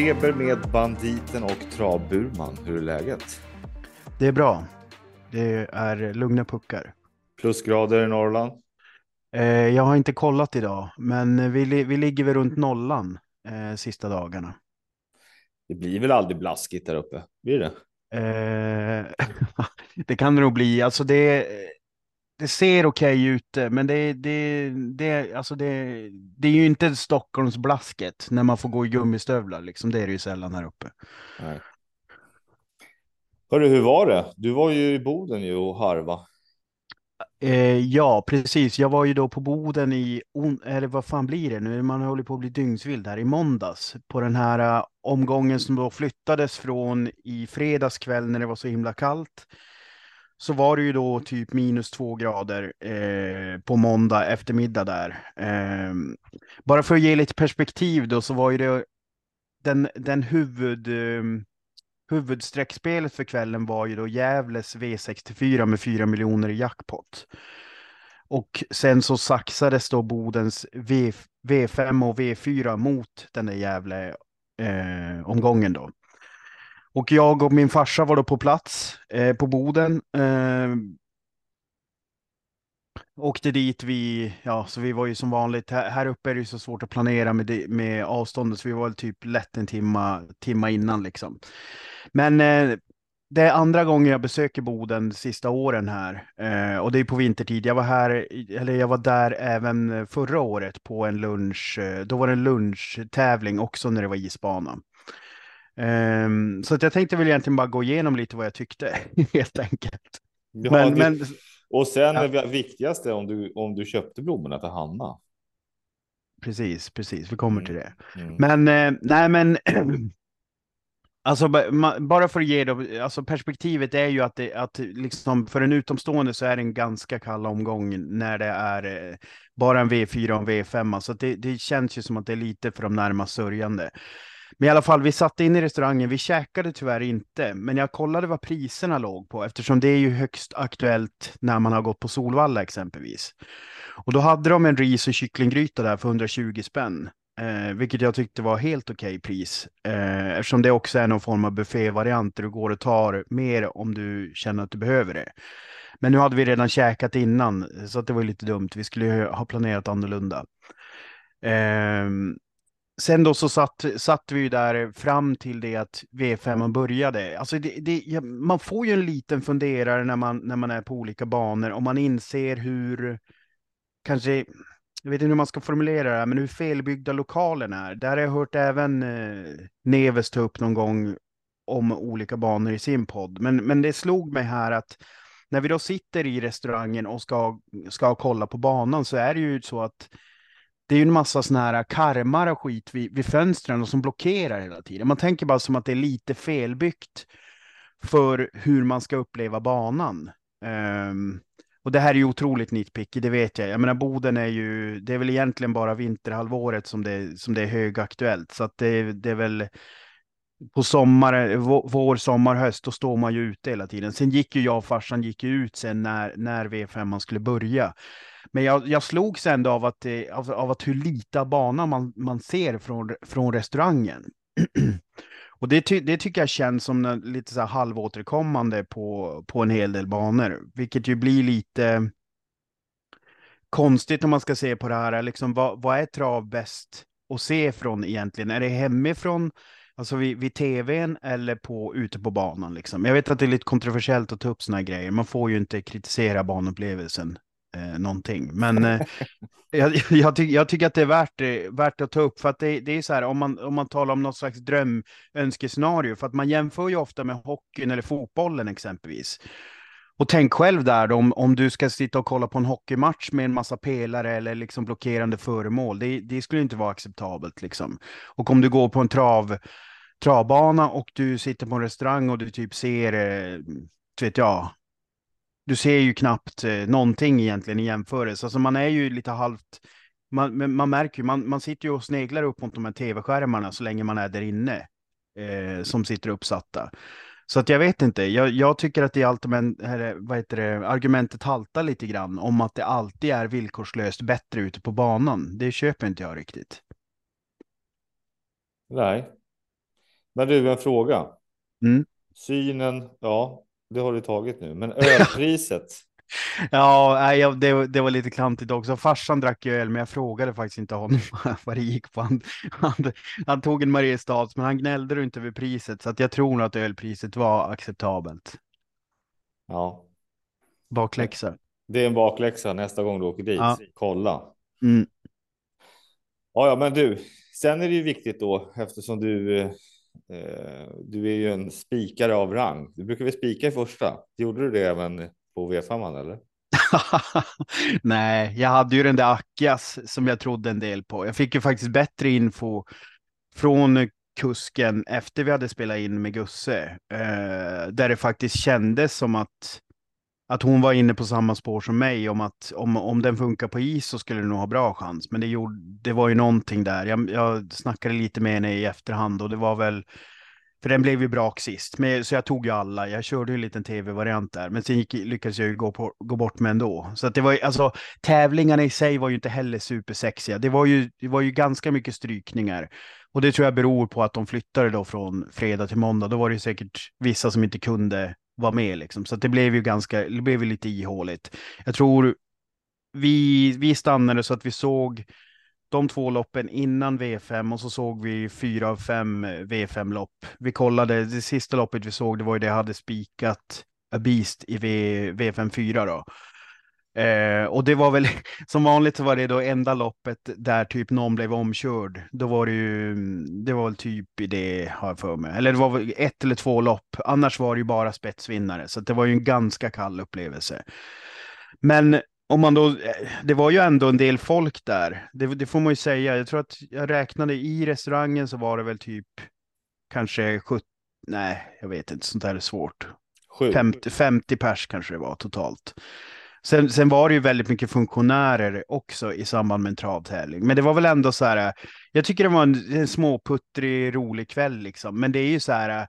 Travfeber med banditen och travburman. Hur är läget? Det är bra. Det är lugna puckar. Plusgrader i Norrland? Eh, jag har inte kollat idag, men vi, vi ligger väl runt nollan eh, sista dagarna. Det blir väl aldrig blaskigt där uppe? Blir det? Eh, det kan det nog bli. Alltså det, det ser okej okay ut, men det, det, det, alltså det, det är ju inte Stockholmsblasket när man får gå i gummistövlar. Liksom. Det är det ju sällan här uppe. Nej. Hörru, hur var det? Du var ju i Boden ju och harva. Eh, ja, precis. Jag var ju då på Boden i, eller vad fan blir det nu? Man håller på att bli dygnsvild här i måndags på den här uh, omgången som då flyttades från i fredags kväll när det var så himla kallt. Så var det ju då typ minus två grader eh, på måndag eftermiddag där. Eh, bara för att ge lite perspektiv då så var ju det den, den huvud eh, huvudsträckspelet för kvällen var ju då Gävles V64 med 4 miljoner i jackpot. Och sen så saxades då Bodens v, V5 och V4 mot den där Gävle eh, omgången då. Och jag och min farsa var då på plats eh, på Boden. Eh, åkte dit vi, ja, så vi var ju som vanligt, här, här uppe är det ju så svårt att planera med, med avståndet, så vi var väl typ lätt en timma, timma innan liksom. Men eh, det är andra gången jag besöker Boden de sista åren här eh, och det är på vintertid. Jag var här, eller jag var där även förra året på en lunch. Eh, då var det en lunchtävling också när det var isbana. Um, så att jag tänkte väl egentligen bara gå igenom lite vad jag tyckte helt enkelt. Ja, men, du, men, och sen ja. det viktigaste om du, om du köpte blommorna för Hanna. Precis, precis. Vi kommer till det. Mm. Men eh, nej, men Alltså bara för att ge det, alltså perspektivet är ju att, det, att liksom för en utomstående så är det en ganska kall omgång när det är eh, bara en V4 och en V5. Så det, det känns ju som att det är lite för de närmast sörjande. Men i alla fall, vi satt in i restaurangen. Vi käkade tyvärr inte, men jag kollade vad priserna låg på eftersom det är ju högst aktuellt när man har gått på Solvalla exempelvis. Och då hade de en ris och kycklinggryta där för 120 spänn. Eh, vilket jag tyckte var helt okej okay pris. Eh, eftersom det också är någon form av buffévariant där du går och tar mer om du känner att du behöver det. Men nu hade vi redan käkat innan, så att det var lite dumt. Vi skulle ha planerat annorlunda. Eh, sen då så satt, satt vi där fram till det att V5 började. Alltså det, det, man får ju en liten funderare när man, när man är på olika banor och man inser hur kanske jag vet inte hur man ska formulera det, här, men hur felbyggda lokalen är. Där har jag hört även eh, Neves ta upp någon gång om olika banor i sin podd. Men, men det slog mig här att när vi då sitter i restaurangen och ska, ska kolla på banan så är det ju så att det är ju en massa sådana här karmar och skit vid, vid fönstren och som blockerar hela tiden. Man tänker bara som att det är lite felbyggt för hur man ska uppleva banan. Um, och det här är ju otroligt nitpicky, det vet jag. Jag menar, Boden är ju, det är väl egentligen bara vinterhalvåret som det, som det är högaktuellt. Så att det, det är väl på sommar, vår, sommar, höst, då står man ju ute hela tiden. Sen gick ju jag och farsan gick ut sen när, när V5 skulle börja. Men jag, jag slogs ändå av att, eh, av, av att hur lite bana man, man ser från, från restaurangen. Och det, ty det tycker jag känns som lite så här halvåterkommande på, på en hel del banor, vilket ju blir lite konstigt om man ska se på det här. Liksom, vad, vad är trav bäst att se från egentligen? Är det hemifrån, alltså vid, vid tvn eller på, ute på banan? Liksom? Jag vet att det är lite kontroversiellt att ta upp sådana här grejer. Man får ju inte kritisera banupplevelsen eh, någonting. Men eh, jag, jag, ty jag, tycker att det är värt, värt att ta upp för att det, det, är så här om man, om man talar om något slags drömönskescenario för att man jämför ju ofta med hockeyn eller fotbollen exempelvis. Och tänk själv där om, om du ska sitta och kolla på en hockeymatch med en massa pelare eller liksom blockerande föremål. Det, det skulle inte vara acceptabelt liksom. Och om du går på en trav, travbana och du sitter på en restaurang och du typ ser, eh, vet jag, du ser ju knappt eh, någonting egentligen i jämförelse. Alltså man är ju lite halvt, man, man märker ju, man, man sitter ju och sneglar upp mot de här tv-skärmarna så länge man är där inne, eh, som sitter uppsatta. Så att jag vet inte, jag, jag tycker att det argument, vad heter det, argumentet haltar lite grann om att det alltid är villkorslöst bättre ute på banan. Det köper inte jag riktigt. Nej, Men du, en fråga. Mm. Synen, ja, det har du tagit nu, men ölpriset. ja, det, det var lite klantigt också. Farsan drack öl, men jag frågade faktiskt inte honom vad det gick på. Han, han, han tog en Mariestads, men han gnällde inte över priset, så att jag tror nog att ölpriset var acceptabelt. Ja. Bakläxa. Det är en bakläxa nästa gång du åker dit. Ja. Kolla. Mm. Ja, ja, men du, sen är det ju viktigt då eftersom du eh, Eh, du är ju en spikare av rang. Du brukar väl spika i första? Gjorde du det även på V5 eller? Nej, jag hade ju den där Akias som jag trodde en del på. Jag fick ju faktiskt bättre info från kusken efter vi hade spelat in med Gusse, eh, där det faktiskt kändes som att att hon var inne på samma spår som mig om att om, om den funkar på is så skulle den nog ha bra chans. Men det, gjorde, det var ju någonting där. Jag, jag snackade lite med henne i efterhand och det var väl, för den blev ju brak sist. Men, så jag tog ju alla. Jag körde ju en liten tv-variant där, men sen gick, lyckades jag ju gå, på, gå bort med ändå. Så att det var alltså tävlingarna i sig var ju inte heller supersexiga. Det var ju, det var ju ganska mycket strykningar. Och det tror jag beror på att de flyttade då från fredag till måndag. Då var det ju säkert vissa som inte kunde vara med liksom. Så det blev ju ganska, det blev ju lite ihåligt. Jag tror vi, vi stannade så att vi såg de två loppen innan V5 och så såg vi fyra av fem V5-lopp. Vi kollade, det sista loppet vi såg, det var ju det jag hade spikat A Beast i v, V5 4 då. Eh, och det var väl som vanligt så var det då enda loppet där typ någon blev omkörd. Då var det ju, det var väl typ i det har jag för mig. Eller det var väl ett eller två lopp. Annars var det ju bara spetsvinnare. Så det var ju en ganska kall upplevelse. Men om man då, det var ju ändå en del folk där. Det, det får man ju säga. Jag tror att jag räknade i restaurangen så var det väl typ kanske 70, nej jag vet inte, sånt där är svårt. 50, 50 pers kanske det var totalt. Sen, sen var det ju väldigt mycket funktionärer också i samband med en travtävling. Men det var väl ändå så här, jag tycker det var en, en småputtrig, rolig kväll liksom. Men det är ju så här,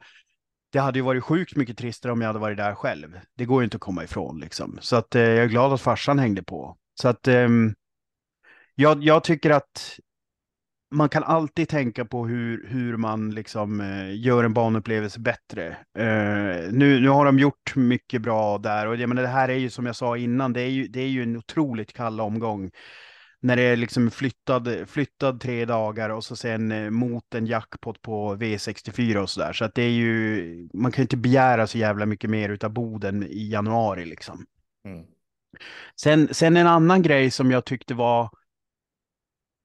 det hade ju varit sjukt mycket tristare om jag hade varit där själv. Det går ju inte att komma ifrån liksom. Så att eh, jag är glad att farsan hängde på. Så att eh, jag, jag tycker att man kan alltid tänka på hur, hur man liksom eh, gör en banupplevelse bättre. Eh, nu, nu har de gjort mycket bra där och jag menar, det här är ju som jag sa innan, det är ju, det är ju en otroligt kall omgång. När det är liksom flyttad, flyttad tre dagar och så sen eh, mot en jackpot på V64 och sådär. Så att det är ju, man kan inte begära så jävla mycket mer utav Boden i januari liksom. Mm. Sen, sen en annan grej som jag tyckte var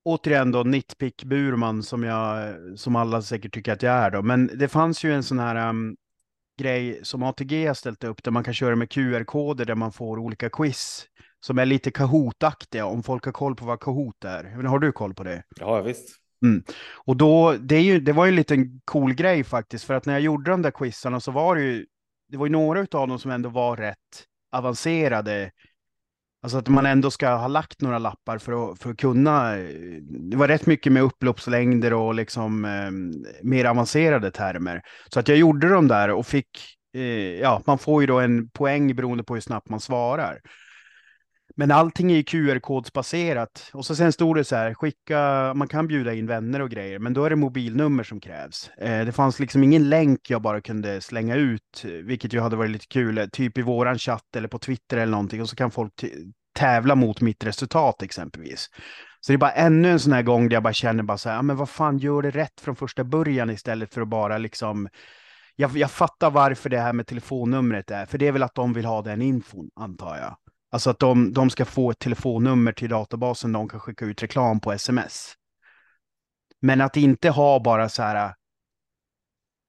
återigen då nitpick Burman som jag, som alla säkert tycker att jag är då. Men det fanns ju en sån här um, grej som ATG har ställt upp där man kan köra med QR-koder där man får olika quiz som är lite Kahoot-aktiga om folk har koll på vad Kahoot är. Har du koll på det? Ja, visst. Mm. Och då, det, är ju, det var ju en liten cool grej faktiskt, för att när jag gjorde de där quizarna så var det ju, det var ju några av dem som ändå var rätt avancerade Alltså att man ändå ska ha lagt några lappar för att, för att kunna. Eh, det var rätt mycket med upploppslängder och liksom eh, mer avancerade termer. Så att jag gjorde de där och fick, eh, ja, man får ju då en poäng beroende på hur snabbt man svarar. Men allting är ju QR-kodsbaserat. Och så sen stod det så här, skicka, man kan bjuda in vänner och grejer, men då är det mobilnummer som krävs. Eh, det fanns liksom ingen länk jag bara kunde slänga ut, vilket ju hade varit lite kul, typ i våran chatt eller på Twitter eller någonting, och så kan folk tävla mot mitt resultat exempelvis. Så det är bara ännu en sån här gång där jag bara känner bara så här, men vad fan, gör det rätt från första början istället för att bara liksom jag, jag fattar varför det här med telefonnumret är, för det är väl att de vill ha den infon, antar jag. Alltså att de, de ska få ett telefonnummer till databasen de kan skicka ut reklam på sms. Men att inte ha bara så här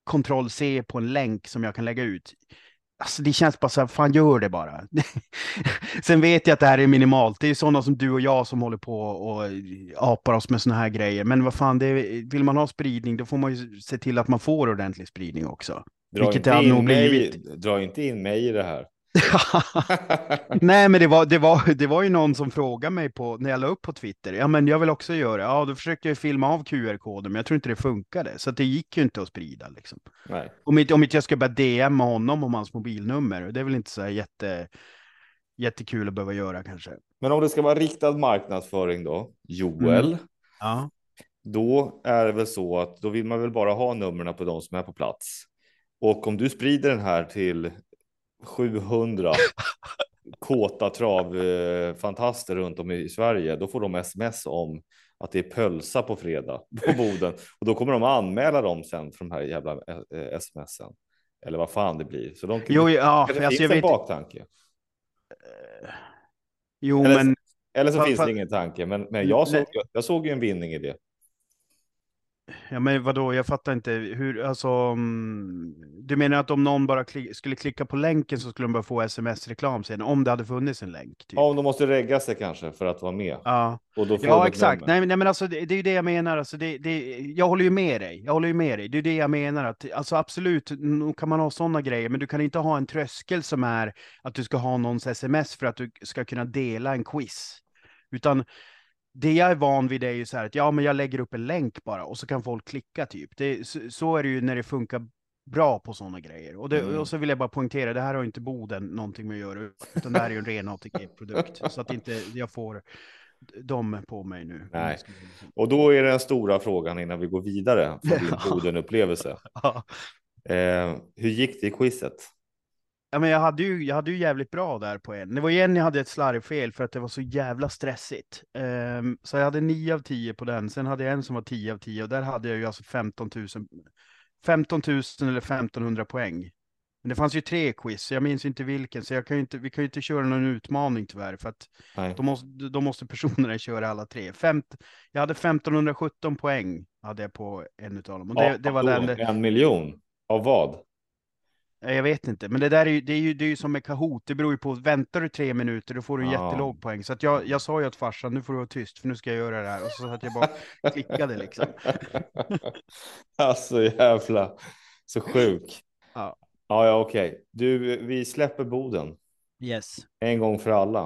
kontroll C på en länk som jag kan lägga ut. Alltså det känns bara så här, fan gör det bara. Sen vet jag att det här är minimalt. Det är sådana som du och jag som håller på och apar oss med sådana här grejer. Men vad fan, det, vill man ha spridning då får man ju se till att man får ordentlig spridning också. Dra, Vilket inte, in mig, dra inte in mig i det här. Nej, men det var, det, var, det var ju någon som frågade mig på, när jag la upp på Twitter. Ja, men jag vill också göra Ja, då försökte jag filma av QR-koden, men jag tror inte det funkade. Så det gick ju inte att sprida. Liksom. Nej. Om, inte, om inte jag ska börja DM honom om hans mobilnummer. Det är väl inte så här jätte, jättekul att behöva göra kanske. Men om det ska vara riktad marknadsföring då, Joel. Mm. Ja. då är det väl så att då vill man väl bara ha numren på de som är på plats. Och om du sprider den här till 700 kåta travfantaster runt om i Sverige, då får de sms om att det är pölsa på fredag på Boden och då kommer de anmäla dem sen för de här jävla eh, smsen. Eller vad fan det blir. Så de, jo, ja, det alltså, finns en baktanke. Jo, eller, men. Eller så finns det ingen tanke, men, men jag, såg, jag såg ju en vinning i det. Ja, men vadå, jag fattar inte hur, alltså. Mm, du menar att om någon bara kli skulle klicka på länken så skulle de bara få sms-reklam sen, om det hade funnits en länk? Typ. Ja, om de måste regga sig kanske för att vara med. Ja, ja exakt. Nej, nej, men alltså det, det, är ju det jag menar. Alltså, det, det, jag håller ju med dig. Jag håller ju med dig. Det är det jag menar. Att, alltså absolut, nog kan man ha sådana grejer, men du kan inte ha en tröskel som är att du ska ha någons sms för att du ska kunna dela en quiz. Utan det jag är van vid är ju så här att ja, men jag lägger upp en länk bara och så kan folk klicka typ. Det, så, så är det ju när det funkar bra på sådana grejer. Och, det, mm. och, så vill jag bara poängtera, det här har inte Boden någonting med att göra, utan det här är ju en ren ATG-produkt. så att inte jag får dem på mig nu. Nej. Och då är den stora frågan innan vi går vidare för din Boden-upplevelse. eh, hur gick det i quizet? Ja, men jag, hade ju, jag hade ju jävligt bra där på en. Det var en jag hade ett slarvfel för att det var så jävla stressigt. Um, så jag hade 9 av 10 på den. Sen hade jag en som var 10 av 10 och där hade jag ju alltså 15 000, 15 000 eller 1500 poäng. Men det fanns ju tre quiz, så jag minns inte vilken, så jag kan inte, vi kan ju inte köra någon utmaning tyvärr, för att då måste, då måste personerna köra alla tre. Femt, jag hade 1517 poäng hade jag på en av dem. Och det, ja, det var den, en miljon? Av vad? Jag vet inte, men det där är ju, det är ju, det är ju som med Kahoot. Det beror ju på, väntar du tre minuter då får du en ja. jättelåg poäng. Så att jag, jag sa ju åt farsan, nu får du vara tyst för nu ska jag göra det här. Och så att jag bara klickade liksom. alltså jävla, så sjuk. Ja, ja, ja okej. Okay. Du, vi släpper Boden. Yes. En gång för alla.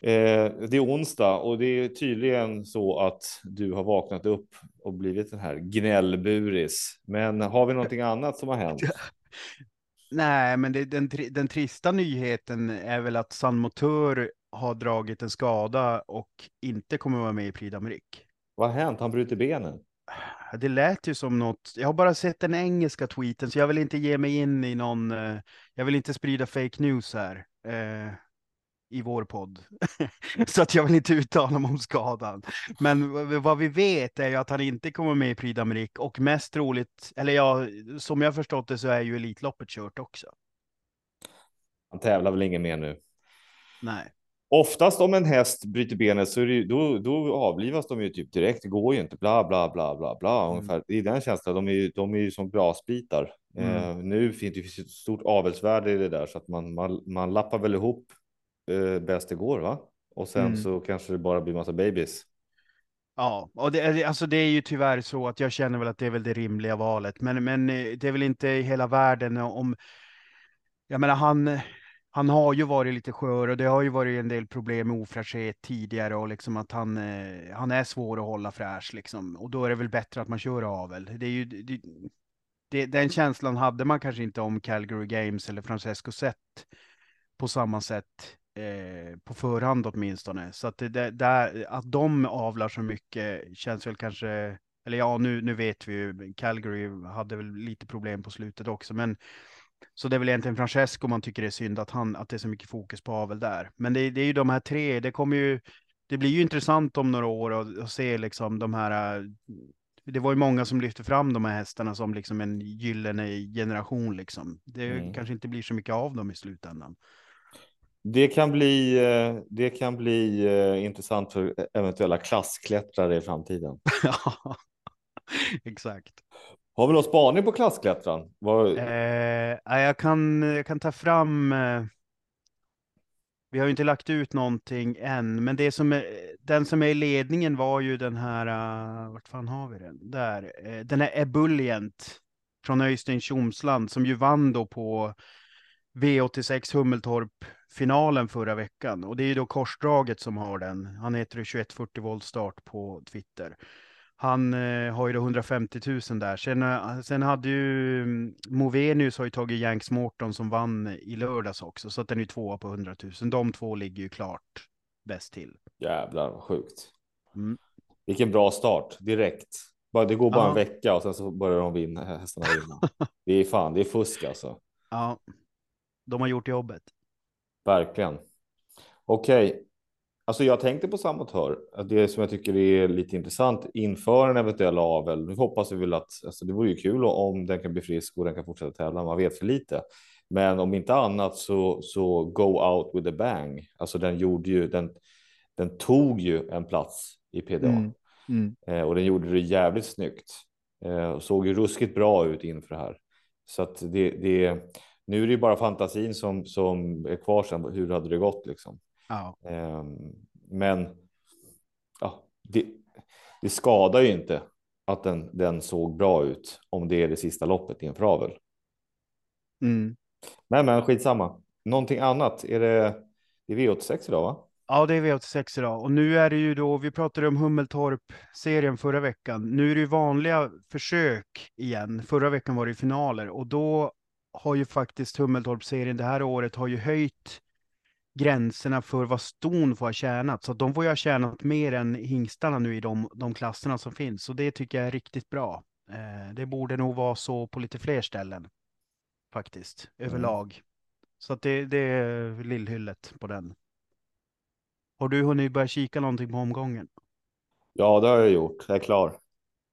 Eh, det är onsdag och det är tydligen så att du har vaknat upp och blivit den här gnällburis. Men har vi någonting annat som har hänt? Nej, men det, den, den trista nyheten är väl att San Motör har dragit en skada och inte kommer vara med i Prix d'Amérique. Vad har hänt? Han bryter benen. Det lät ju som något. Jag har bara sett den engelska tweeten, så jag vill inte ge mig in i någon. Eh, jag vill inte sprida fake news här. I vår podd. så att jag vill inte uttala mig om skadan. Men vad vi vet är ju att han inte kommer med i Prix d'Amérique och mest troligt, eller ja, som jag förstått det så är ju Elitloppet kört också. Han tävlar väl ingen mer nu? Nej. Oftast om en häst bryter benet så är det, då, då avlivas de ju typ direkt. Det går ju inte, bla bla bla bla bla. Mm. Ungefär. I den känslan, de är ju, de är ju som glasbitar. Mm. Eh, nu finns det ett stort avelsvärde i det där så att man, man, man lappar väl ihop eh, bäst det går, va? Och sen mm. så kanske det bara blir massa babies. Ja, och det, alltså det är ju tyvärr så att jag känner väl att det är väl det rimliga valet, men, men eh, det är väl inte i hela världen om. Jag menar, han, han har ju varit lite skör och det har ju varit en del problem med ofräschhet tidigare och liksom att han, eh, han är svår att hålla fräsch liksom. Och då är det väl bättre att man kör avel. Det är ju, det, det, den känslan hade man kanske inte om Calgary Games eller Francesco Zet på samma sätt eh, på förhand åtminstone. Så att, det, där, att de avlar så mycket känns väl kanske, eller ja, nu, nu vet vi ju, Calgary hade väl lite problem på slutet också, men så det är väl egentligen Francesco man tycker det är synd att, han, att det är så mycket fokus på avel där. Men det, det är ju de här tre, det kommer ju, det blir ju intressant om några år att se liksom de här det var ju många som lyfte fram de här hästarna som liksom en gyllene generation liksom. Det mm. kanske inte blir så mycket av dem i slutändan. Det kan bli, eh, det kan bli eh, intressant för eventuella klassklättrare i framtiden. ja, exakt. Har vi någon spaning på klassklättran? Var... Eh, jag, kan, jag kan ta fram. Eh, vi har ju inte lagt ut någonting än, men det som är, den som är i ledningen var ju den här. Uh, vart fan har vi den? Där. Den är Ebullient från Öystein Tjomsland som ju vann då på V86 Hummeltorp finalen förra veckan och det är ju då korsdraget som har den. Han heter 2140 volt start på Twitter. Han eh, har ju då 150 000 där. Sen, eh, sen hade ju mm, Movenius har ju tagit Yanks Morton som vann i lördags också, så att den är ju tvåa på 100 000. De två ligger ju klart bäst till. Jävlar vad sjukt. Mm. Vilken bra start direkt. det går bara ja. en vecka och sen så börjar de vinna hästarna vinna. det är fan, det är fusk alltså. Ja, de har gjort jobbet. Verkligen. Okej, okay. alltså jag tänkte på samma tör. Det som jag tycker är lite intressant inför en eventuell avel. Nu hoppas vi väl att alltså det vore ju kul om den kan bli frisk och den kan fortsätta tävla. Man vet för lite. Men om inte annat så, så go out with a bang. Alltså den gjorde ju, den, den tog ju en plats i PDA mm. Mm. Eh, och den gjorde det jävligt snyggt. Eh, såg ju ruskigt bra ut inför det här. Så att det, det, nu är det ju bara fantasin som, som är kvar sen. Hur hade det gått liksom? Ja. Eh, men ja, det, det skadar ju inte att den, den såg bra ut om det är det sista loppet i en fravel. Mm. Nej, men skitsamma. Någonting annat? Är det, det är V86 idag, va? Ja, det är V86 idag. Och nu är det ju då, vi pratade om Hummeltorp-serien förra veckan. Nu är det ju vanliga försök igen. Förra veckan var det finaler och då har ju faktiskt Hummeltorp-serien det här året har ju höjt gränserna för vad ston får ha tjänat. Så de får ju ha tjänat mer än hingstarna nu i de, de klasserna som finns. Så det tycker jag är riktigt bra. Eh, det borde nog vara så på lite fler ställen faktiskt, mm. överlag. Så att det, det är lillhyllet på den. Har du hunnit börja kika någonting på omgången? Ja, det har jag gjort. Jag är klar.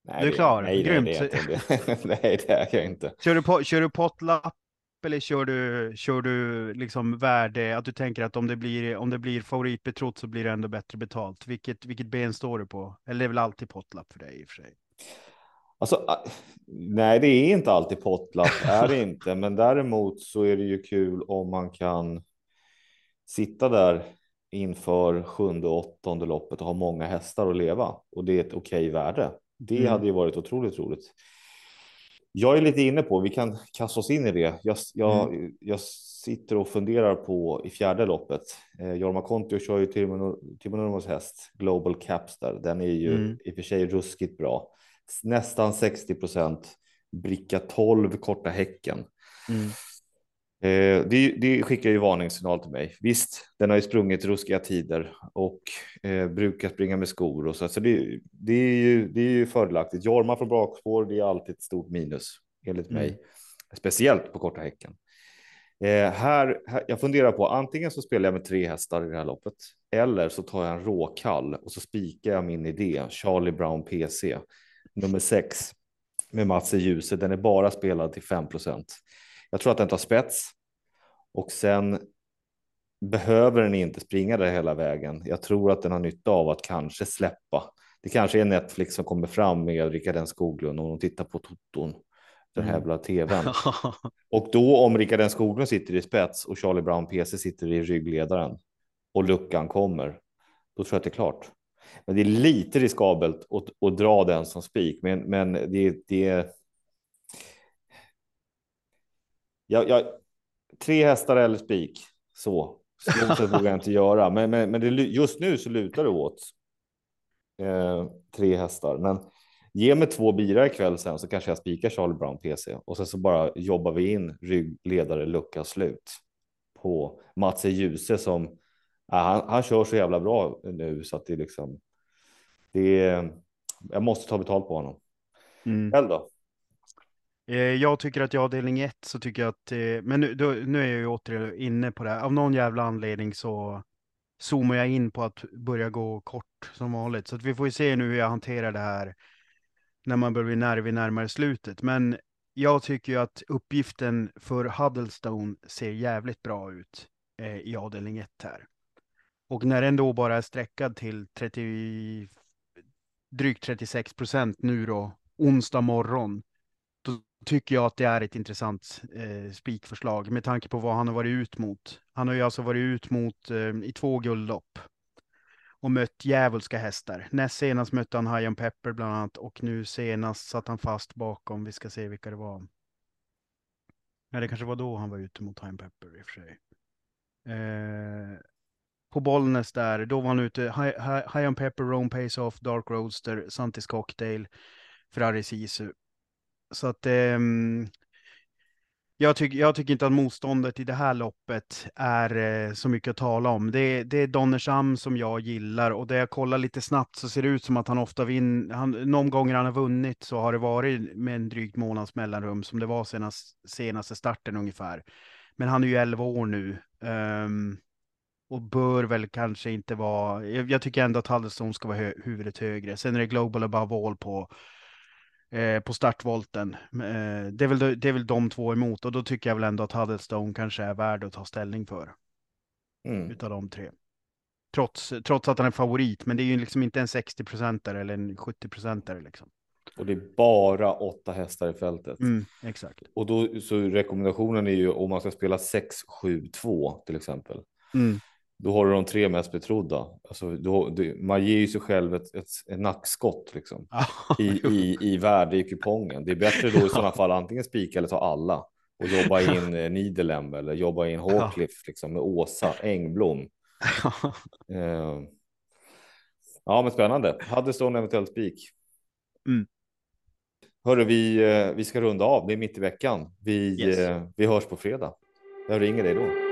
Nej, du är klar? Nej, Grymt. Det, nej, det är jag inte. Kör du, på, kör du potlapp eller kör du, kör du liksom värde, att du tänker att om det blir, om det blir favoritbetrott så blir det ändå bättre betalt? Vilket, vilket ben står du på? Eller det är väl alltid potlapp för dig i och för sig? Alltså, nej, det är inte alltid potlapp, är det inte. Men däremot så är det ju kul om man kan sitta där inför sjunde och åttonde loppet och ha många hästar att leva och det är ett okej värde. Det mm. hade ju varit otroligt roligt. Jag är lite inne på, vi kan kasta oss in i det. Jag, jag, mm. jag sitter och funderar på i fjärde loppet. Eh, Jorma Kontio kör ju Timo Nurmos häst Global Caps där. Den är ju mm. i och för sig ruskigt bra nästan 60 procent, bricka 12, korta häcken. Mm. Eh, det, det, skickar ju varningssignal till mig. Visst, den har ju sprungit ruskiga tider och eh, brukar springa med skor och så. så det, det, är ju, det är ju fördelaktigt. Jorma från bakspår, det är alltid ett stort minus enligt mm. mig, speciellt på korta häcken. Eh, här, här, jag funderar på antingen så spelar jag med tre hästar i det här loppet eller så tar jag en råkall och så spikar jag min idé Charlie Brown PC nummer sex med Mats i ljuset. Den är bara spelad till 5 Jag tror att den tar spets och sen behöver den inte springa där hela vägen. Jag tror att den har nytta av att kanske släppa. Det kanske är Netflix som kommer fram med Rickard N Skoglund och de tittar på Toton, den här jävla tvn. och då om Rickard N Skoglund sitter i spets och Charlie Brown PC sitter i ryggledaren och luckan kommer, då tror jag att det är klart. Men det är lite riskabelt att, att dra den som spik, men, men det, det jag, jag, tre hästar eller spik. Så. Så vågar jag inte göra, men, men, men det, just nu så lutar det åt eh, tre hästar. Men ge mig två bira ikväll sen så kanske jag spikar Charlie Brown PC och sen så bara jobbar vi in ryggledare lucka slut på Mats Ljuse som Ja, han, han kör så jävla bra nu så att det liksom. Det är, jag måste ta betalt på honom. Mm. Själv då? Eh, jag tycker att i avdelning 1 så tycker jag att, eh, men nu, då, nu är jag ju åter inne på det här. Av någon jävla anledning så zoomar jag in på att börja gå kort som vanligt. Så att vi får ju se nu hur jag hanterar det här när man börjar bli nervig närmare slutet. Men jag tycker ju att uppgiften för Huddlestone ser jävligt bra ut eh, i avdelning 1 här. Och när den då bara är sträckad till 30, drygt 36 procent nu då, onsdag morgon, då tycker jag att det är ett intressant eh, spikförslag med tanke på vad han har varit ut mot. Han har ju alltså varit ut mot eh, i två guldlopp och mött djävulska hästar. Näst senast mötte han High Pepper bland annat och nu senast satt han fast bakom. Vi ska se vilka det var. Ja, det kanske var då han var ute mot High Pepper i och för sig. Eh, på Bollnäs där, då var han ute, High, high, high on Pepper, Rome Pace Off, Dark Roadster, Santis Cocktail, Ferrari Sisu. Så att ehm, jag, tycker, jag tycker inte att motståndet i det här loppet är eh, så mycket att tala om. Det, det är Donnersham som jag gillar och det jag kollar lite snabbt så ser det ut som att han ofta vinner. Han, någon gånger han har vunnit så har det varit med en drygt månads mellanrum som det var senast, senaste starten ungefär. Men han är ju 11 år nu. Um, och bör väl kanske inte vara, jag, jag tycker ändå att Huddlestone ska vara hö, huvudet högre. Sen är det Global Above All på eh, på startvolten. Eh, det, är väl, det är väl de två emot och då tycker jag väl ändå att Huddlestone kanske är värd att ta ställning för. Mm. Utav de tre. Trots, trots att han är favorit, men det är ju liksom inte en 60 procentare eller en 70 procentare liksom. Och det är bara åtta hästar i fältet. Mm, exakt. Och då så rekommendationen är ju om man ska spela 6-7-2 till exempel. Mm. Då har du de tre mest betrodda. Alltså, då, det, man ger ju sig själv ett, ett, ett nackskott liksom, i, i, i värde i kupongen. Det är bättre då i sådana fall antingen spika eller ta alla och jobba in eh, Nidelem eller jobba in Hawcliffe liksom, med Åsa Engblom. eh, ja, men spännande. Hade stått en eventuell spik. Mm. Hörru, vi, eh, vi ska runda av. Det är mitt i veckan. Vi, yes. eh, vi hörs på fredag. Jag ringer dig då.